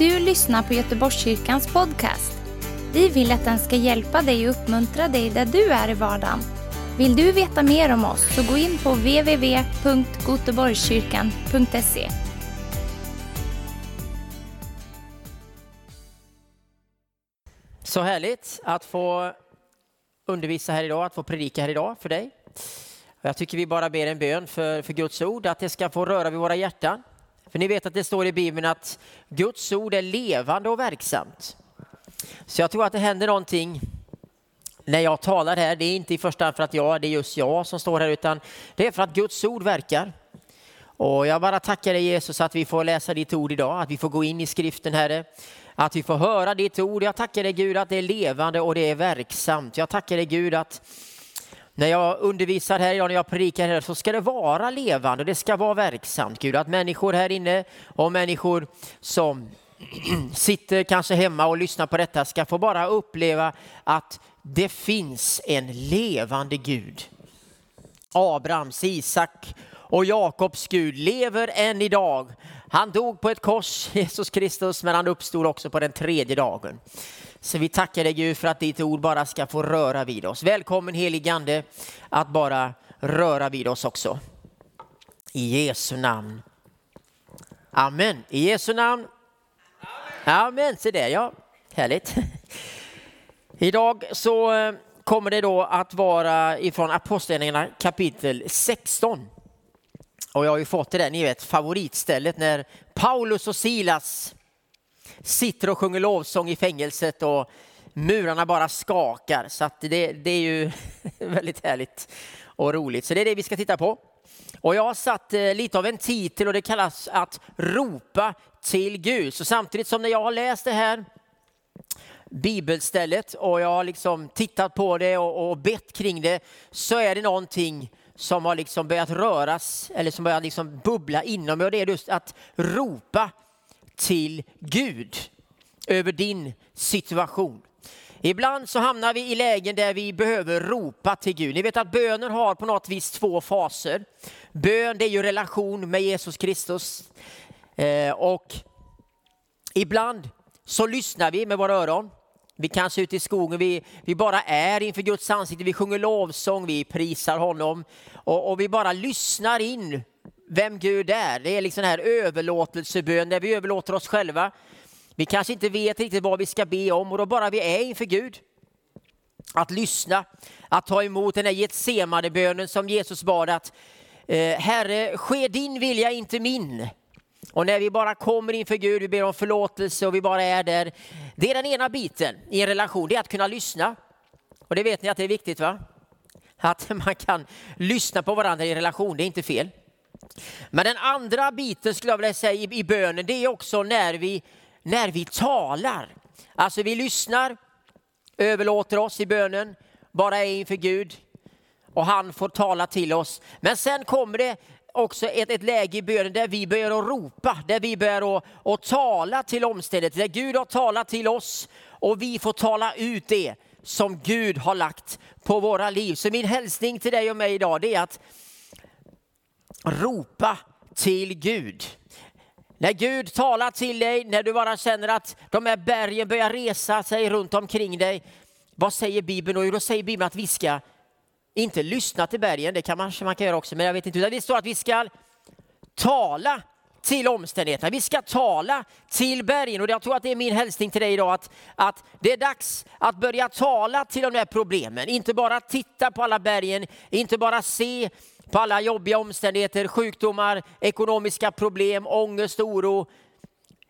du lyssnar på Göteborgskyrkans podcast. Vi vill att den ska hjälpa dig och uppmuntra dig där du är i vardagen. Vill du veta mer om oss så gå in på www.goteborgskyrkan.se. Så härligt att få undervisa här idag, att få predika här idag för dig. Jag tycker vi bara ber en bön för, för Guds ord, att det ska få röra vid våra hjärtan. För ni vet att det står i Bibeln att Guds ord är levande och verksamt. Så jag tror att det händer någonting när jag talar här. Det är inte i första hand för att jag, det är just jag som står här, utan det är för att Guds ord verkar. Och jag bara tackar dig Jesus att vi får läsa ditt ord idag, att vi får gå in i skriften Herre. Att vi får höra ditt ord. Jag tackar dig Gud att det är levande och det är verksamt. Jag tackar dig Gud att när jag undervisar här idag, när jag predikar här, så ska det vara levande och det ska vara verksamt. Gud, att människor här inne och människor som sitter kanske hemma och lyssnar på detta ska få bara uppleva att det finns en levande Gud. Abrahams, Isak och Jakobs Gud lever än idag. Han dog på ett kors, Jesus Kristus, men han uppstod också på den tredje dagen. Så vi tackar dig Gud för att ditt ord bara ska få röra vid oss. Välkommen helig Ande att bara röra vid oss också. I Jesu namn. Amen. I Jesu namn. Amen, Amen. se det ja. Härligt. Idag så eh, kommer det då att vara ifrån Apostlagärningarna kapitel 16. Och jag har ju fått det där, ni vet favoritstället när Paulus och Silas sitter och sjunger lovsång i fängelset och murarna bara skakar. Så att det, det är ju väldigt härligt och roligt. Så det är det vi ska titta på. Och jag har satt eh, lite av en titel och det kallas att ropa till Gud. Så samtidigt som när jag har läst det här bibelstället och jag har liksom tittat på det och, och bett kring det så är det någonting som har liksom börjat röras eller som börjar liksom bubbla inom mig och det är just att ropa till Gud över din situation. Ibland så hamnar vi i lägen där vi behöver ropa till Gud. Ni vet att bönen har på något vis två faser. Bön det är ju relation med Jesus Kristus. Eh, och ibland så lyssnar vi med våra öron. Vi kanske är ute i skogen, vi, vi bara är inför Guds ansikte, vi sjunger lovsång, vi prisar honom och, och vi bara lyssnar in vem Gud är. Det är liksom den här överlåtelsebön där vi överlåter oss själva. Vi kanske inte vet riktigt vad vi ska be om och då bara vi är inför Gud. Att lyssna, att ta emot den här Getsemane-bönen som Jesus bad att eh, Herre, ske din vilja, inte min. Och när vi bara kommer inför Gud, vi ber om förlåtelse och vi bara är där. Det är den ena biten i en relation, det är att kunna lyssna. Och det vet ni att det är viktigt va? Att man kan lyssna på varandra i en relation, det är inte fel. Men den andra biten skulle jag vilja säga i, i bönen, det är också när vi, när vi talar. Alltså vi lyssnar, överlåter oss i bönen, bara är inför Gud och han får tala till oss. Men sen kommer det också ett, ett läge i bönen där vi börjar att ropa, där vi börjar att, att tala till omständigheter, där Gud har talat till oss och vi får tala ut det som Gud har lagt på våra liv. Så min hälsning till dig och mig idag det är att ropa till Gud. När Gud talar till dig, när du bara känner att de här bergen börjar resa sig runt omkring dig. Vad säger Bibeln då? Jo, då säger Bibeln att vi ska inte lyssna till bergen, det kan man, man kan göra också, men jag vet inte. Utan det står att vi ska tala till omständigheterna. Vi ska tala till bergen och jag tror att det är min hälsning till dig idag att, att det är dags att börja tala till de här problemen. Inte bara titta på alla bergen, inte bara se på alla jobbiga omständigheter, sjukdomar, ekonomiska problem, ångest, oro,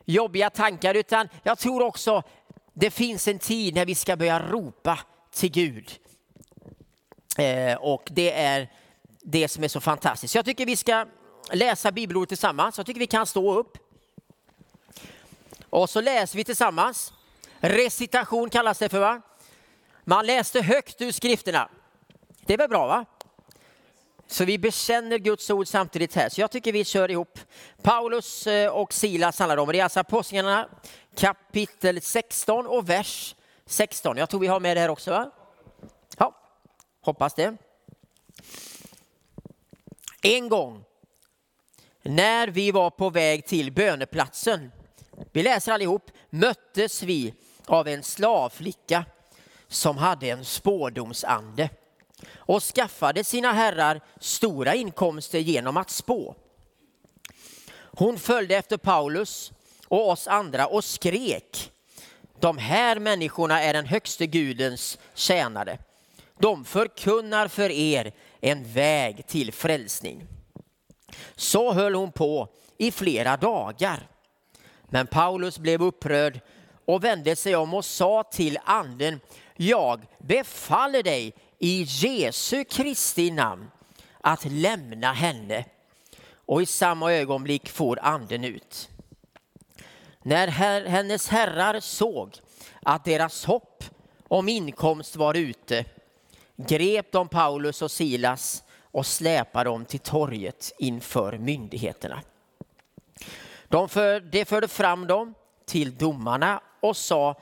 jobbiga tankar, utan jag tror också det finns en tid när vi ska börja ropa till Gud. Eh, och det är det som är så fantastiskt. Så jag tycker vi ska läsa bibelordet tillsammans. Jag tycker vi kan stå upp. Och så läser vi tillsammans. Recitation kallas det för va? Man läste högt ur skrifterna. Det är väl bra va? Så vi bekänner Guds ord samtidigt här. Så jag tycker vi kör ihop. Paulus eh, och Silas handlar det om. Det är alltså Apostlagärningarna kapitel 16 och vers 16. Jag tror vi har med det här också va? Ja, hoppas det. En gång när vi var på väg till böneplatsen vi läser allihop, möttes vi av en slavflicka som hade en spådomsande och skaffade sina herrar stora inkomster genom att spå. Hon följde efter Paulus och oss andra och skrek. De här människorna är den högste Gudens tjänare. De förkunnar för er en väg till frälsning. Så höll hon på i flera dagar. Men Paulus blev upprörd och vände sig om och sa till anden, jag befaller dig i Jesu Kristi namn att lämna henne. Och i samma ögonblick for anden ut. När her hennes herrar såg att deras hopp om inkomst var ute grep de Paulus och Silas och släpade dem till torget inför myndigheterna. De, för, de förde fram dem till domarna och sa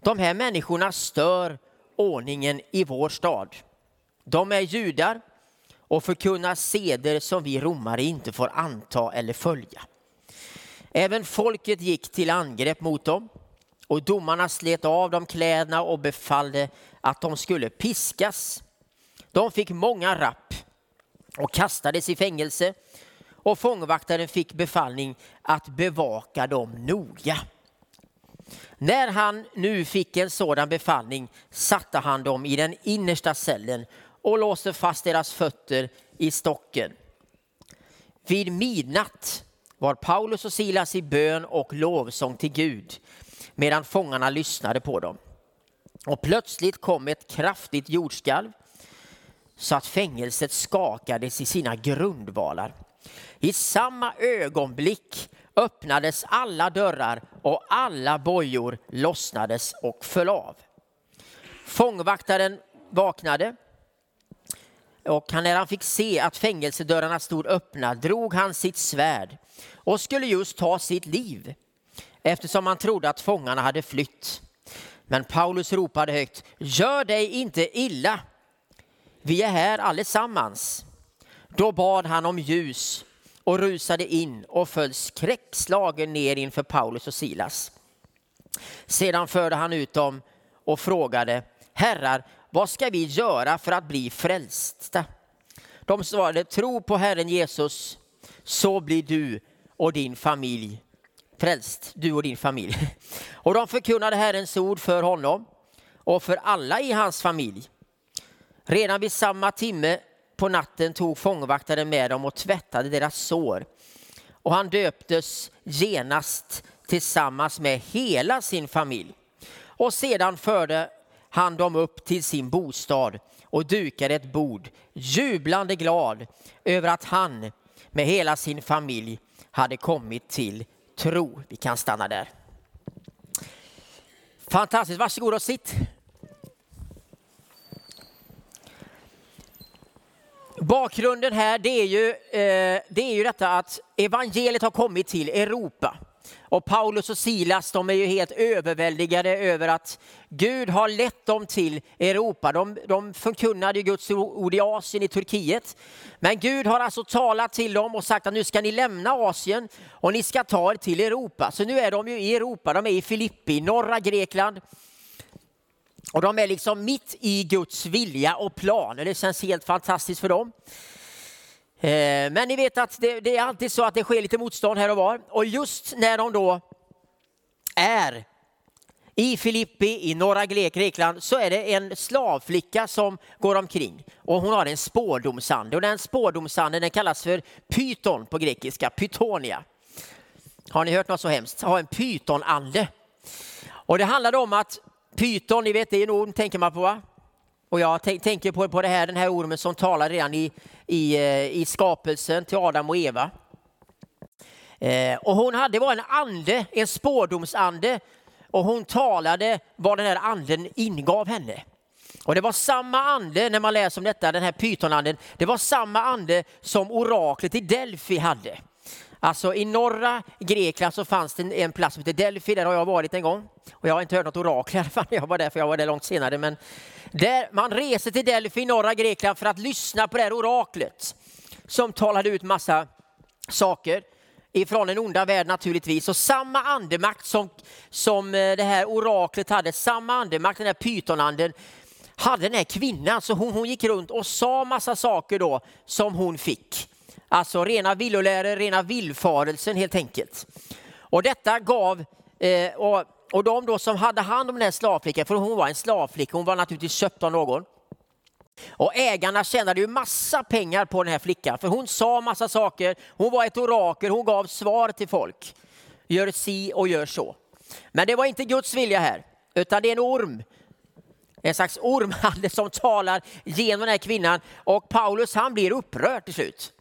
de här människorna stör ordningen i vår stad. De är judar och förkunnar seder som vi romare inte får anta eller följa. Även folket gick till angrepp mot dem och domarna slet av dem kläderna och befallde att de skulle piskas. De fick många rapp och kastades i fängelse och fångvaktaren fick befallning att bevaka dem noga. När han nu fick en sådan befallning satte han dem i den innersta cellen och låste fast deras fötter i stocken. Vid midnatt var Paulus och Silas i bön och lovsång till Gud medan fångarna lyssnade på dem. Och plötsligt kom ett kraftigt jordskalv så att fängelset skakades i sina grundvalar. I samma ögonblick öppnades alla dörrar och alla bojor lossnades och föll av. Fångvaktaren vaknade och när han fick se att fängelsedörrarna stod öppna drog han sitt svärd och skulle just ta sitt liv eftersom han trodde att fångarna hade flytt. Men Paulus ropade högt, gör dig inte illa, vi är här allesammans. Då bad han om ljus och rusade in och föll skräckslagen ner inför Paulus och Silas. Sedan förde han ut dem och frågade, herrar, vad ska vi göra för att bli frälsta? De svarade, tro på Herren Jesus, så blir du och din familj frälst, du och din familj. Och de förkunnade Herrens ord för honom och för alla i hans familj. Redan vid samma timme på natten tog fångvaktaren med dem och tvättade deras sår. Och han döptes genast tillsammans med hela sin familj. Och sedan förde han dem upp till sin bostad och dukade ett bord, jublande glad över att han med hela sin familj hade kommit till tro. Vi kan stanna där. Fantastiskt, varsågod och sitt. Bakgrunden här det är, ju, eh, det är ju detta att evangeliet har kommit till Europa. Och Paulus och Silas de är ju helt överväldigade över att Gud har lett dem till Europa. De, de förkunnade Guds ord i Asien, i Turkiet. Men Gud har alltså talat till dem och sagt att nu ska ni lämna Asien och ni ska ta er till Europa. Så nu är de ju i Europa, de är i Filippi, norra Grekland. Och de är liksom mitt i Guds vilja och plan. Och det känns helt fantastiskt för dem. Eh, men ni vet att det, det, är alltid så att det sker lite motstånd här och var. Och just när de då är i Filippi i norra Grekland så är det en slavflicka som går omkring och hon har en spårdomsande och den spårdomsanden den kallas för pyton på grekiska, pytonia. Har ni hört något så hemskt? Ha en pytonande. Och det handlade om att pyton, ni vet det är en orm tänker man på va? Och jag tänker på, på det här, den här ormen som talar redan i, i, eh, i skapelsen till Adam och Eva. Eh, och hon hade var en ande, en spårdomsande och hon talade vad den här anden ingav henne. Och det var samma ande, när man läser om detta, den här pytonanden, det var samma ande som oraklet i Delfi hade. Alltså i norra Grekland så fanns det en plats som heter Delphi, där har jag varit en gång. Och jag har inte hört något orakel i alla fall, jag var där för jag var där långt senare. Men där man reser till Delphi i norra Grekland för att lyssna på det här oraklet som talade ut massa saker. ifrån den onda världen naturligtvis. Och samma andemakt som, som eh, det här oraklet hade, samma andemakt, den här pytonanden, hade den här kvinnan. Så hon, hon gick runt och sa massa saker då som hon fick. Alltså rena villoläror, rena villfarelsen helt enkelt. Och detta gav, eh, och, och de då som hade hand om den här slavflickan, för hon var en slavflicka, hon var naturligtvis köpt av någon. Och ägarna tjänade ju massa pengar på den här flickan, för hon sa massa saker, hon var ett orakel, hon gav svar till folk. Gör si och gör så. Men det var inte Guds vilja här, utan det är en orm. En slags ormhande som talar genom den här kvinnan och Paulus han blir upprörd till slut.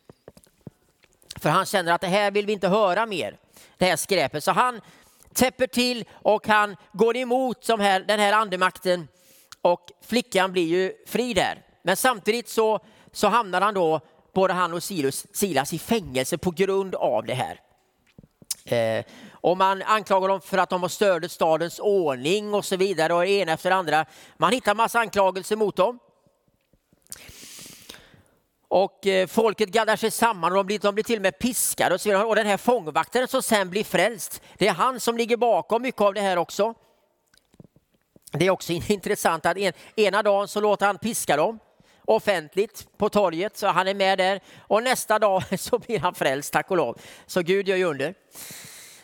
För han känner att det här vill vi inte höra mer, det här skräpet. Så han täpper till och han går emot de här, den här andemakten och flickan blir ju fri där. Men samtidigt så, så hamnar han då, både han och Silas, Silas i fängelse på grund av det här. Eh, och man anklagar dem för att de har stört stadens ordning och så vidare och ena efter andra. Man hittar massa anklagelser mot dem. Och eh, folket gaddar sig samman och de blir, de blir till och med piskade och så. Och den här fångvaktaren som sen blir frälst, det är han som ligger bakom mycket av det här också. Det är också intressant att en, ena dagen så låter han piska dem offentligt på torget, så han är med där. Och nästa dag så blir han frälst, tack och lov. Så Gud gör ju under.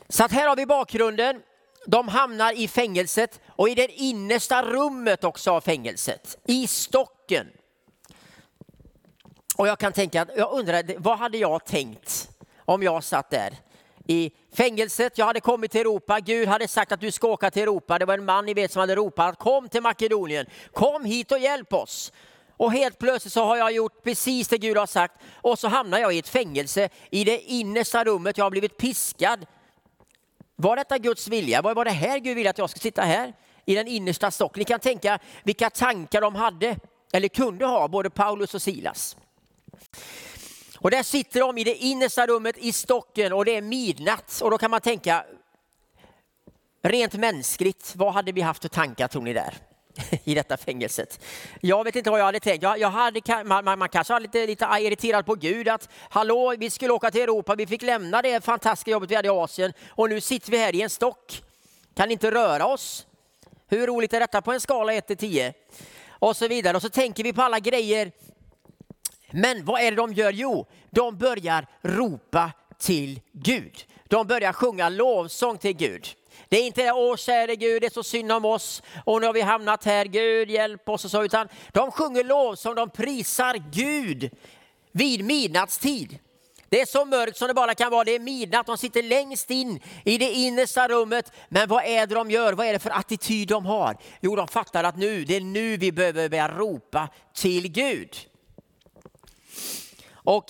Så att här har vi bakgrunden. De hamnar i fängelset och i det innersta rummet också av fängelset, i stocken. Och jag kan tänka jag undrar, vad hade jag tänkt om jag satt där i fängelset. Jag hade kommit till Europa. Gud hade sagt att du ska åka till Europa. Det var en man ni vet som hade ropat kom till Makedonien. Kom hit och hjälp oss. Och helt plötsligt så har jag gjort precis det Gud har sagt och så hamnar jag i ett fängelse i det innersta rummet. Jag har blivit piskad. Var detta Guds vilja? Var det här Gud ville att jag skulle sitta här i den innersta stocken? Ni kan tänka vilka tankar de hade eller kunde ha, både Paulus och Silas. Och där sitter de i det innersta rummet i stocken och det är midnatt. Och då kan man tänka, rent mänskligt, vad hade vi haft för tankar tror ni där? i detta fängelset. Jag vet inte vad jag hade tänkt. Jag, jag hade, man, man, kanske var lite, lite irriterad på Gud att hallå, vi skulle åka till Europa, vi fick lämna det fantastiska jobbet vi hade i Asien och nu sitter vi här i en stock. Kan inte röra oss. Hur roligt är detta på en skala 1 till 10? Och så vidare. Och så tänker vi på alla grejer men vad är det de gör? Jo, de börjar ropa till Gud. De börjar sjunga lovsång till Gud. Det är inte det, åh käre Gud, det är så synd om oss och nu har vi hamnat här, Gud hjälp oss och så, utan de sjunger lovsång, de prisar Gud vid midnattstid. Det är så mörkt som det bara kan vara, det är midnatt, de sitter längst in i det innersta rummet. Men vad är det de gör? Vad är det för attityd de har? Jo, de fattar att nu, det är nu vi behöver börja ropa till Gud. Och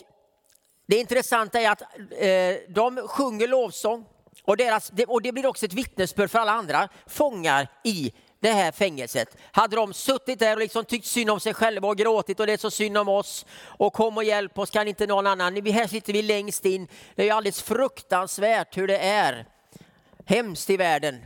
det intressanta är att eh, de sjunger lovsång och, deras, och det blir också ett vittnesbörd för alla andra fångar i det här fängelset. Hade de suttit där och liksom tyckt synd om sig själva och gråtit och det är så synd om oss och kom och hjälp oss, kan inte någon annan. Vi här sitter vi längst in. Det är alldeles fruktansvärt hur det är. Hemskt i världen.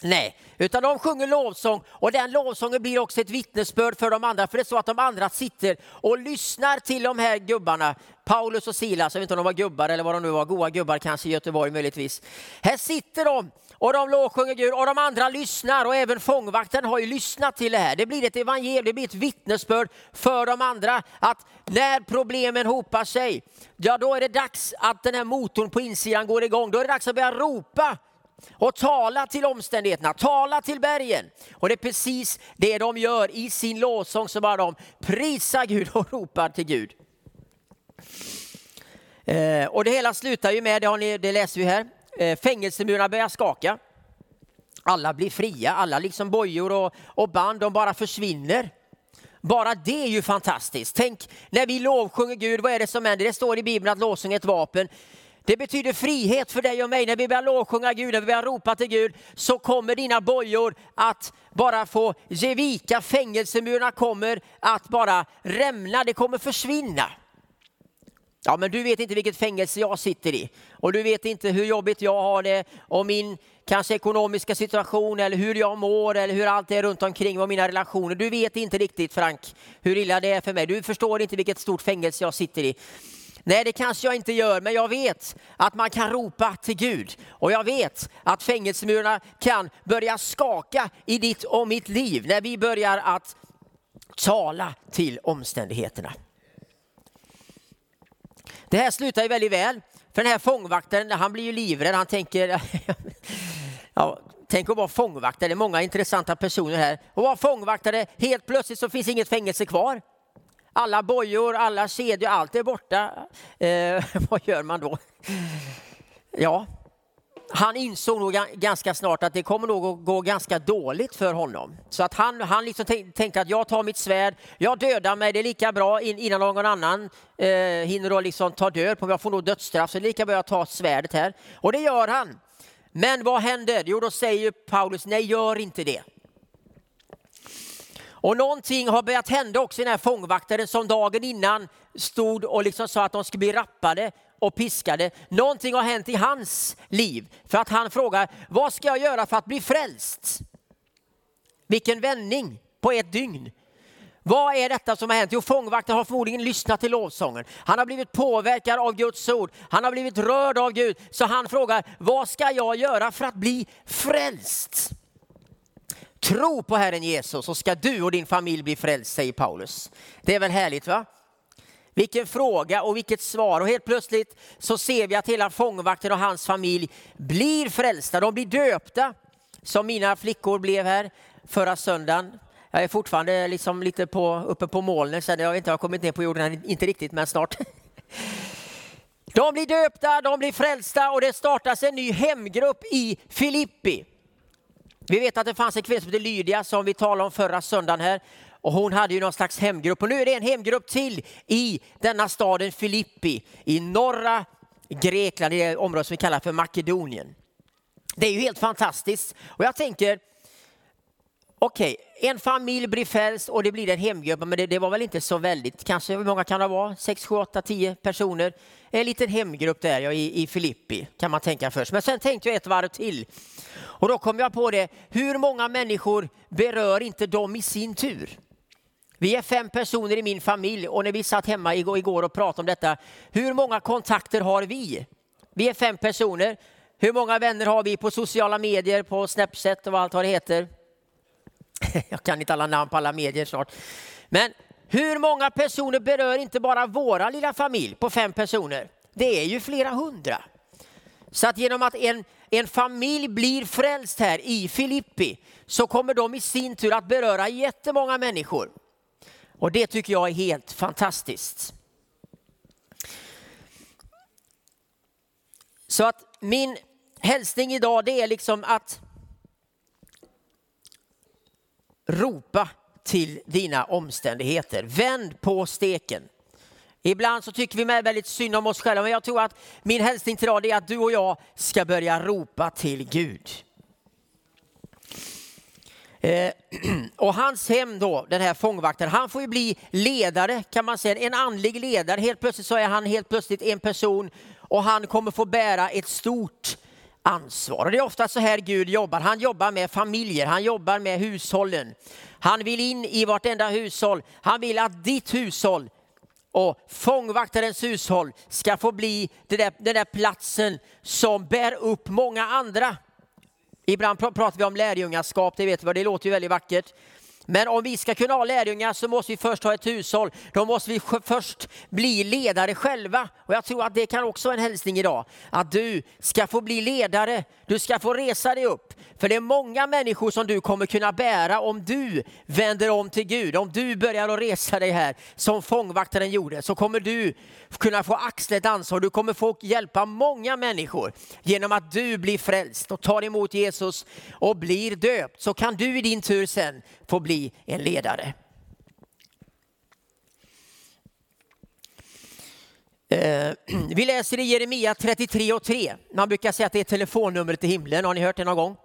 Nej, utan de sjunger lovsång och den lovsången blir också ett vittnesbörd för de andra. För det är så att de andra sitter och lyssnar till de här gubbarna, Paulus och Silas, jag vet inte om de var gubbar eller vad de nu var, goa gubbar kanske i Göteborg möjligtvis. Här sitter de och de lovsjunger Gud och de andra lyssnar och även fångvakten har ju lyssnat till det här. Det blir ett evangelium, det blir ett vittnesbörd för de andra att när problemen hopar sig, ja då är det dags att den här motorn på insidan går igång. Då är det dags att börja ropa och tala till omständigheterna, tala till bergen. Och det är precis det de gör i sin lovsång, så bara de prisar Gud och ropar till Gud. Eh, och det hela slutar ju med, det, har ni, det läser vi här, eh, fängelsemurarna börjar skaka. Alla blir fria, alla liksom bojor och, och band, de bara försvinner. Bara det är ju fantastiskt. Tänk när vi lovsjunger Gud, vad är det som händer? Det står i Bibeln att lovsång är ett vapen. Det betyder frihet för dig och mig. När vi börjar lovsjunga Gud, när vi börjar ropa till Gud, så kommer dina bojor att bara få ge vika. Fängelsemurarna kommer att bara rämna, det kommer försvinna. Ja, men du vet inte vilket fängelse jag sitter i och du vet inte hur jobbigt jag har det och min kanske ekonomiska situation eller hur jag mår eller hur allt är runt omkring och mina relationer. Du vet inte riktigt Frank hur illa det är för mig. Du förstår inte vilket stort fängelse jag sitter i. Nej, det kanske jag inte gör, men jag vet att man kan ropa till Gud. Och jag vet att fängelsemurarna kan börja skaka i ditt och mitt liv när vi börjar att tala till omständigheterna. Det här slutar ju väldigt väl, för den här fångvaktaren han blir ju livrädd. Han tänker, ja, tänk att vara fångvaktare, det är många intressanta personer här. Och vara fångvaktare, helt plötsligt så finns inget fängelse kvar. Alla bojor, alla kedjor, allt är borta. Eh, vad gör man då? Ja, han insåg nog ganska snart att det kommer nog att gå ganska dåligt för honom. Så att han, han liksom tänkte att jag tar mitt svärd, jag dödar mig, det är lika bra innan någon annan eh, hinner då liksom ta död på mig. Jag får nog dödsstraff, så det är lika bra att ta svärdet här. Och det gör han. Men vad händer? Jo, då säger Paulus, nej gör inte det. Och någonting har börjat hända också i den här fångvaktaren som dagen innan stod och liksom sa att de skulle bli rappade och piskade. Någonting har hänt i hans liv för att han frågar, vad ska jag göra för att bli frälst? Vilken vändning på ett dygn. Vad är detta som har hänt? Jo, fångvakten har förmodligen lyssnat till lovsången. Han har blivit påverkad av Guds ord. Han har blivit rörd av Gud. Så han frågar, vad ska jag göra för att bli frälst? Tro på Herren Jesus så ska du och din familj bli frälst, säger Paulus. Det är väl härligt va? Vilken fråga och vilket svar. Och helt plötsligt så ser vi att hela fångvakten och hans familj blir frälsta. De blir döpta som mina flickor blev här förra söndagen. Jag är fortfarande liksom lite på, uppe på molnen, så jag, har inte, har kommit ner på jorden, inte riktigt men snart. De blir döpta, de blir frälsta och det startas en ny hemgrupp i Filippi. Vi vet att det fanns en kvinna som hette Lydia som vi talade om förra söndagen här. Och hon hade ju någon slags hemgrupp och nu är det en hemgrupp till i denna staden Filippi i norra Grekland, i det område som vi kallar för Makedonien. Det är ju helt fantastiskt och jag tänker, okej, okay, en familj blir frälst och det blir en hemgrupp, men det, det, var väl inte så väldigt, kanske hur många kan det vara? 6, 7, 8, 10 personer. En liten hemgrupp där ja, i, i Filippi kan man tänka först. Men sen tänkte jag ett varv till och då kom jag på det, hur många människor berör inte de i sin tur? Vi är fem personer i min familj och när vi satt hemma igår och pratade om detta, hur många kontakter har vi? Vi är fem personer. Hur många vänner har vi på sociala medier, på Snapchat och allt vad det heter? Jag kan inte alla namn på alla medier snart. Men hur många personer berör inte bara våra lilla familj på fem personer? Det är ju flera hundra. Så att genom att en, en familj blir frälst här i Filippi så kommer de i sin tur att beröra jättemånga människor. Och det tycker jag är helt fantastiskt. Så att min hälsning idag det är liksom att ropa till dina omständigheter. Vänd på steken. Ibland så tycker vi med väldigt synd om oss själva, men jag tror att min hälsning till idag är att du och jag ska börja ropa till Gud. Eh, och hans hem då, den här fångvakten, han får ju bli ledare kan man säga, en andlig ledare. Helt plötsligt så är han helt plötsligt en person och han kommer få bära ett stort ansvar. Och det är ofta så här Gud jobbar. Han jobbar med familjer, han jobbar med hushållen. Han vill in i vartenda hushåll. Han vill att ditt hushåll och fångvaktarens hushåll ska få bli den där, den där platsen som bär upp många andra. Ibland pratar vi om lärjungaskap, det vet vi, det låter ju väldigt vackert. Men om vi ska kunna ha lärjungar så måste vi först ha ett hushåll. Då måste vi först bli ledare själva. Och jag tror att det kan också vara en hälsning idag. Att du ska få bli ledare. Du ska få resa dig upp. För det är många människor som du kommer kunna bära om du vänder om till Gud. Om du börjar att resa dig här som fångvaktaren gjorde så kommer du kunna få axla ett ansvar. Du kommer få hjälpa många människor genom att du blir frälst och tar emot Jesus och blir döpt. Så kan du i din tur sen få bli en ledare. Eh, vi läser i Jeremia 33 och 3. Man brukar säga att det är telefonnumret till himlen. Har ni hört det någon gång?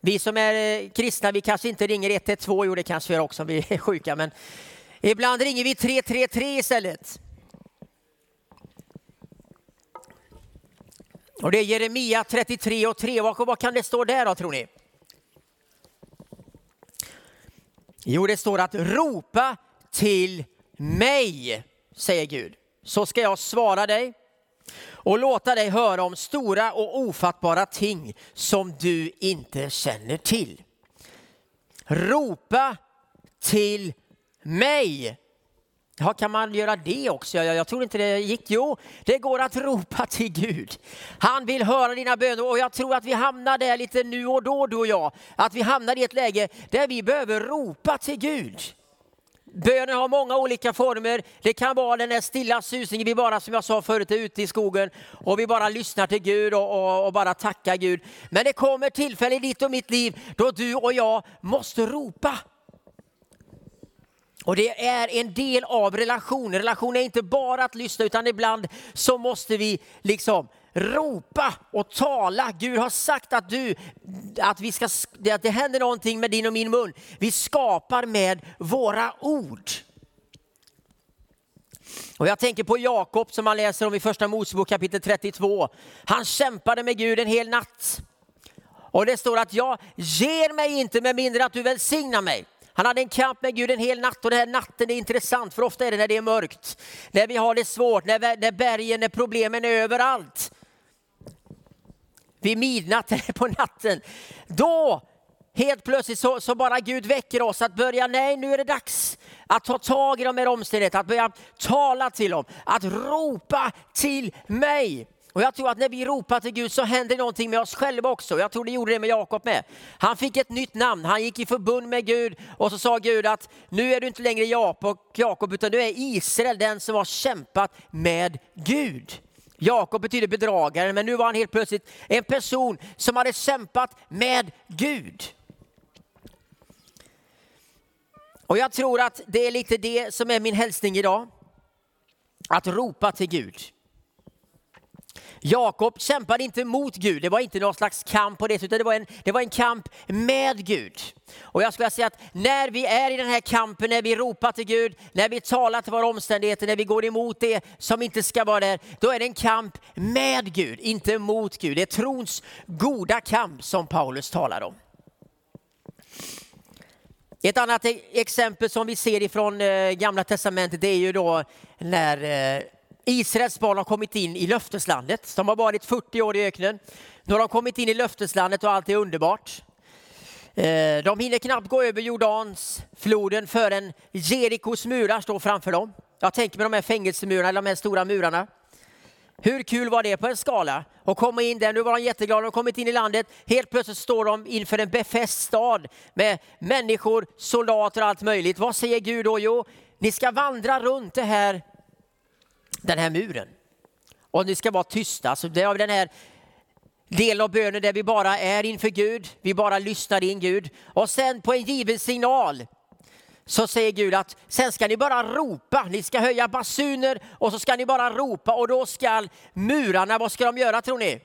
Vi som är eh, kristna, vi kanske inte ringer 112, jo det kanske vi gör också om vi är sjuka, men ibland ringer vi 333 istället. Och det är Jeremia 33 och 3. Vad, vad kan det stå där då tror ni? Jo, det står att ropa till mig, säger Gud. så ska jag svara dig och låta dig höra om stora och ofattbara ting som du inte känner till. Ropa till mig. Ja, kan man göra det också? Jag, jag tror inte det gick. Jo, det går att ropa till Gud. Han vill höra dina böner och jag tror att vi hamnar där lite nu och då, du och jag. Att vi hamnar i ett läge där vi behöver ropa till Gud. Bönen har många olika former. Det kan vara den där stilla susningen vi bara, som jag sa förut, är ute i skogen och vi bara lyssnar till Gud och, och, och bara tackar Gud. Men det kommer tillfällen i ditt och mitt liv då du och jag måste ropa. Och det är en del av relationen. Relation är inte bara att lyssna utan ibland så måste vi liksom ropa och tala. Gud har sagt att, du, att, vi ska, att det händer någonting med din och min mun. Vi skapar med våra ord. Och jag tänker på Jakob som man läser om i första Mosebok kapitel 32. Han kämpade med Gud en hel natt. Och det står att jag ger mig inte med mindre att du välsignar mig. Han hade en kamp med Gud en hel natt och den här natten är intressant för ofta är det när det är mörkt, när vi har det svårt, när, när bergen, när problemen är överallt. Vid midnatt på natten, då helt plötsligt så, så, bara Gud väcker oss att börja, nej nu är det dags att ta tag i de här omständigheterna, att börja tala till dem, att ropa till mig. Och jag tror att när vi ropar till Gud så händer någonting med oss själva också. Jag tror det gjorde det med Jakob med. Han fick ett nytt namn, han gick i förbund med Gud och så sa Gud att nu är du inte längre Jakob utan du är Israel, den som har kämpat med Gud. Jakob betyder bedragare, men nu var han helt plötsligt en person som hade kämpat med Gud. Och jag tror att det är lite det som är min hälsning idag. Att ropa till Gud. Jakob kämpade inte mot Gud, det var inte någon slags kamp på det, utan det var en, det var en kamp med Gud. Och jag skulle säga att när vi är i den här kampen, när vi ropar till Gud, när vi talar till våra omständigheter, när vi går emot det som inte ska vara där, då är det en kamp med Gud, inte mot Gud. Det är trons goda kamp som Paulus talar om. Ett annat e- exempel som vi ser ifrån eh, Gamla Testamentet det är ju då när eh, Israels barn har kommit in i löfteslandet. De har varit 40 år i öknen. Nu har de kommit in i löfteslandet och allt är underbart. Eh, de hinner knappt gå över Jordans floden förrän Jerikos murar står framför dem. Jag tänker mig de här fängelsemurarna, de här stora murarna. Hur kul var det på en skala Och komma in där? Nu var de jätteglada, de har kommit in i landet. Helt plötsligt står de inför en befäst stad med människor, soldater och allt möjligt. Vad säger Gud då? Jo, ni ska vandra runt det här den här muren. Och ni ska vara tysta. Så det är den här delen av bönen där vi bara är inför Gud, vi bara lyssnar in Gud. Och sen på en given signal så säger Gud att sen ska ni bara ropa, ni ska höja basuner och så ska ni bara ropa och då ska murarna, vad ska de göra tror ni?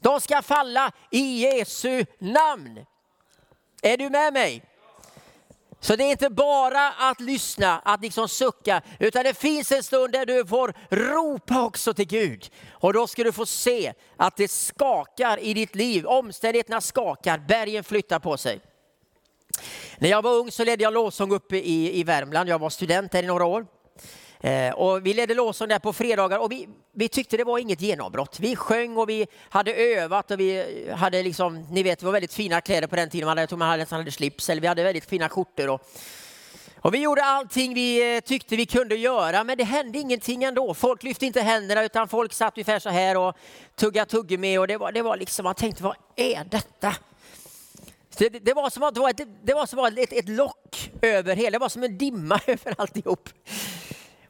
De ska falla i Jesu namn. Är du med mig? Så det är inte bara att lyssna, att liksom sucka, utan det finns en stund där du får ropa också till Gud. Och då ska du få se att det skakar i ditt liv, omständigheterna skakar, bergen flyttar på sig. När jag var ung så ledde jag lovsång uppe i, i Värmland, jag var student där i några år. Eh, och vi ledde lovsång där på fredagar och vi, vi tyckte det var inget genombrott. Vi sjöng och vi hade övat och vi hade liksom, ni vet, det var väldigt fina kläder på den tiden. Man hade, jag tror man hade, nästan hade slips eller vi hade väldigt fina skjortor. Och, och vi gjorde allting vi eh, tyckte vi kunde göra, men det hände ingenting ändå. Folk lyfte inte händerna utan folk satt ungefär så här och tuggade tuggummi och det var, det var liksom, man tänkte vad är detta? Det, det, var som att det var ett, det var som ett, ett lock över hela, det var som en dimma över alltihop.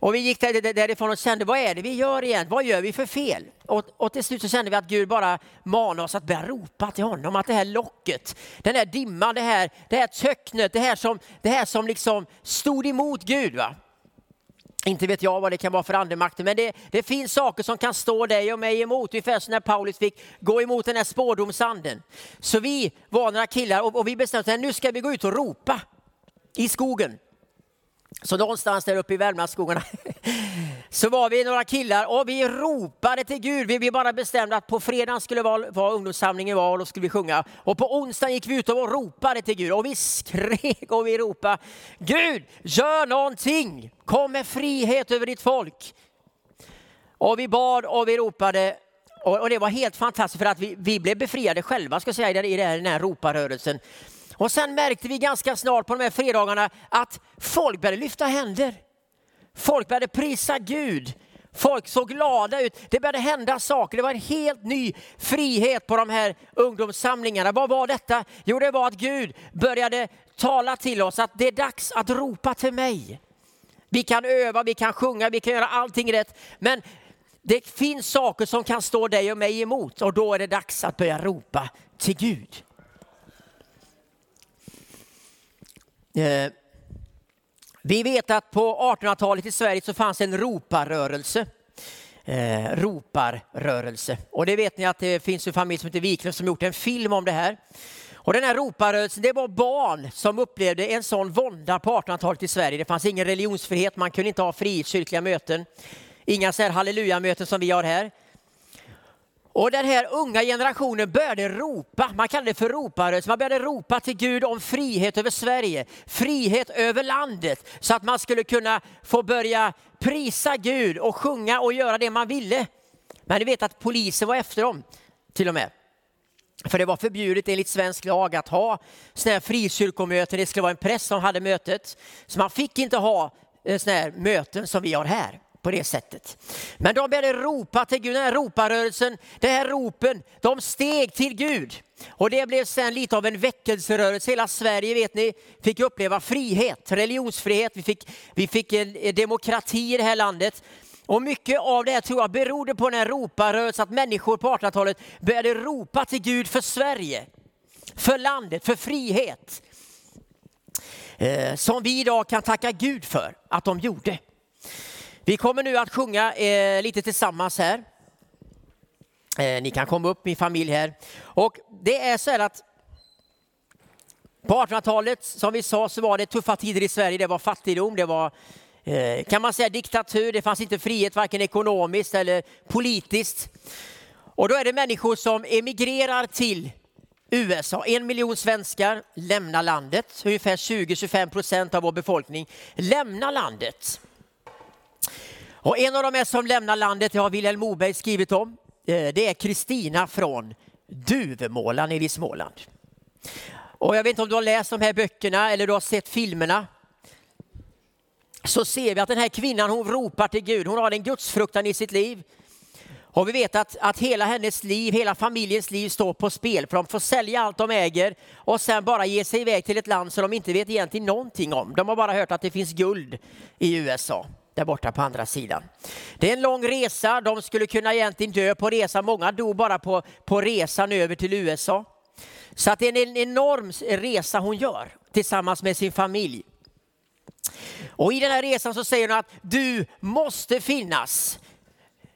Och vi gick därifrån och kände, vad är det vi gör igen? Vad gör vi för fel? Och, och till slut så kände vi att Gud bara manade oss att börja ropa till honom, att det här locket, den här dimman, det här, det här töcknet, det här som, det här som liksom stod emot Gud. Va? Inte vet jag vad det kan vara för andemakter, men det, det finns saker som kan stå dig och mig emot. Ungefär som när Paulus fick gå emot den här spårdomsanden. Så vi var några killar och, och vi bestämde att nu ska vi gå ut och ropa i skogen. Så någonstans där uppe i Värmlandsskogarna så var vi några killar och vi ropade till Gud. Vi bara bestämde att på fredag skulle vara, vara ungdomssamlingen var och då skulle vi sjunga. Och på onsdagen gick vi ut och ropade till Gud och vi skrek och vi ropade Gud, gör någonting! Kom med frihet över ditt folk. Och vi bad och vi ropade och, det var helt fantastiskt för att vi, vi blev befriade själva ska säga, i den här roparörelsen. Och sen märkte vi ganska snart på de här fredagarna att folk började lyfta händer. Folk började prisa Gud. Folk såg glada ut. Det började hända saker. Det var en helt ny frihet på de här ungdomssamlingarna. Vad var detta? Jo, det var att Gud började tala till oss att det är dags att ropa till mig. Vi kan öva, vi kan sjunga, vi kan göra allting rätt. Men det finns saker som kan stå dig och mig emot och då är det dags att börja ropa till Gud. Eh, vi vet att på 1800-talet i Sverige så fanns en roparrörelse. Eh, roparrörelse. Och det vet ni att det finns en familj som heter Wiklund som gjort en film om det här. Och den här roparrörelsen, det var barn som upplevde en sån vånda på 1800-talet i Sverige. Det fanns ingen religionsfrihet, man kunde inte ha frikyrkliga möten. Inga så här halleluja-möten som vi har här. Och den här unga generationen började ropa, man kallar det för roparrörelse, man började ropa till Gud om frihet över Sverige, frihet över landet, så att man skulle kunna få börja prisa Gud och sjunga och göra det man ville. Men ni vet att polisen var efter dem till och med. För det var förbjudet enligt svensk lag att ha sådana här frikyrkomöten, det skulle vara en präst som hade mötet. Så man fick inte ha eh, sådana här möten som vi har här på det sättet. Men de började ropa till Gud, den här roparörelsen, den här ropen, de steg till Gud. Och det blev sen lite av en väckelserörelse. Hela Sverige vet ni fick uppleva frihet, religionsfrihet, vi fick, vi fick en demokrati i det här landet. Och mycket av det här tror jag berodde på den här roparörelsen, att människor på 1800-talet började ropa till Gud för Sverige, för landet, för frihet. Eh, som vi idag kan tacka Gud för att de gjorde. Vi kommer nu att sjunga eh, lite tillsammans här. Eh, ni kan komma upp, min familj här. Och det är så här att på 1800-talet, som vi sa, så var det tuffa tider i Sverige. Det var fattigdom, det var eh, kan man säga diktatur, det fanns inte frihet varken ekonomiskt eller politiskt. Och då är det människor som emigrerar till USA. En miljon svenskar lämnar landet. Ungefär 20-25 procent av vår befolkning lämnar landet. Och en av de som lämnar landet, det har Vilhelm Moberg skrivit om, eh, det är Kristina från Duvemåla nere i Småland. Och jag vet inte om du har läst de här böckerna eller du har sett filmerna. Så ser vi att den här kvinnan hon ropar till Gud, hon har en gudsfruktan i sitt liv. Och vi vet att, att hela hennes liv, hela familjens liv står på spel för de får sälja allt de äger och sen bara ge sig iväg till ett land som de inte vet egentligen någonting om. De har bara hört att det finns guld i USA där borta på andra sidan. Det är en lång resa, de skulle kunna egentligen dö på resan. Många dog bara på, på resan över till USA. Så att det är en enorm resa hon gör tillsammans med sin familj. Och i den här resan så säger hon att du måste finnas.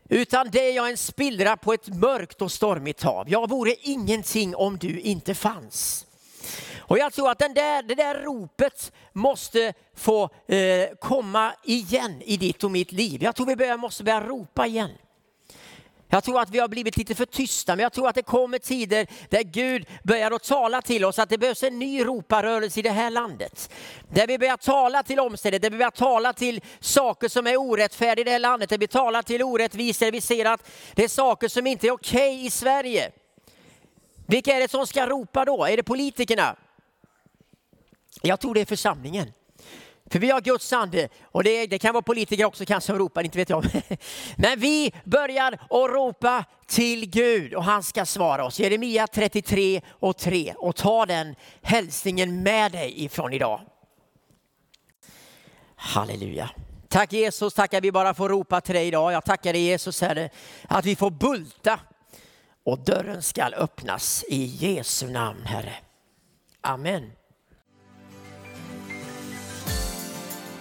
Utan det är jag en spillra på ett mörkt och stormigt hav. Jag vore ingenting om du inte fanns. Och jag tror att den där, det där ropet måste få eh, komma igen i ditt och mitt liv. Jag tror vi börjar, måste börja ropa igen. Jag tror att vi har blivit lite för tysta, men jag tror att det kommer tider där Gud börjar att tala till oss, att det behövs en ny roparörelse i det här landet. Där vi börjar tala till omständigheter, där vi börjar tala till saker som är orättfärdiga i det här landet, där vi talar till orättvisor, där vi ser att det är saker som inte är okej okay i Sverige. Vilka är det som ska ropa då? Är det politikerna? Jag tror det är församlingen. För vi har Guds ande och det, det, kan vara politiker också kanske som ropar, inte vet jag. Men vi börjar att ropa till Gud och han ska svara oss. Jeremia 33 och 3 och ta den hälsningen med dig ifrån idag. Halleluja. Tack Jesus, tackar vi bara får ropa till dig idag. Jag tackar dig Jesus Herre att vi får bulta och dörren ska öppnas i Jesu namn Herre. Amen.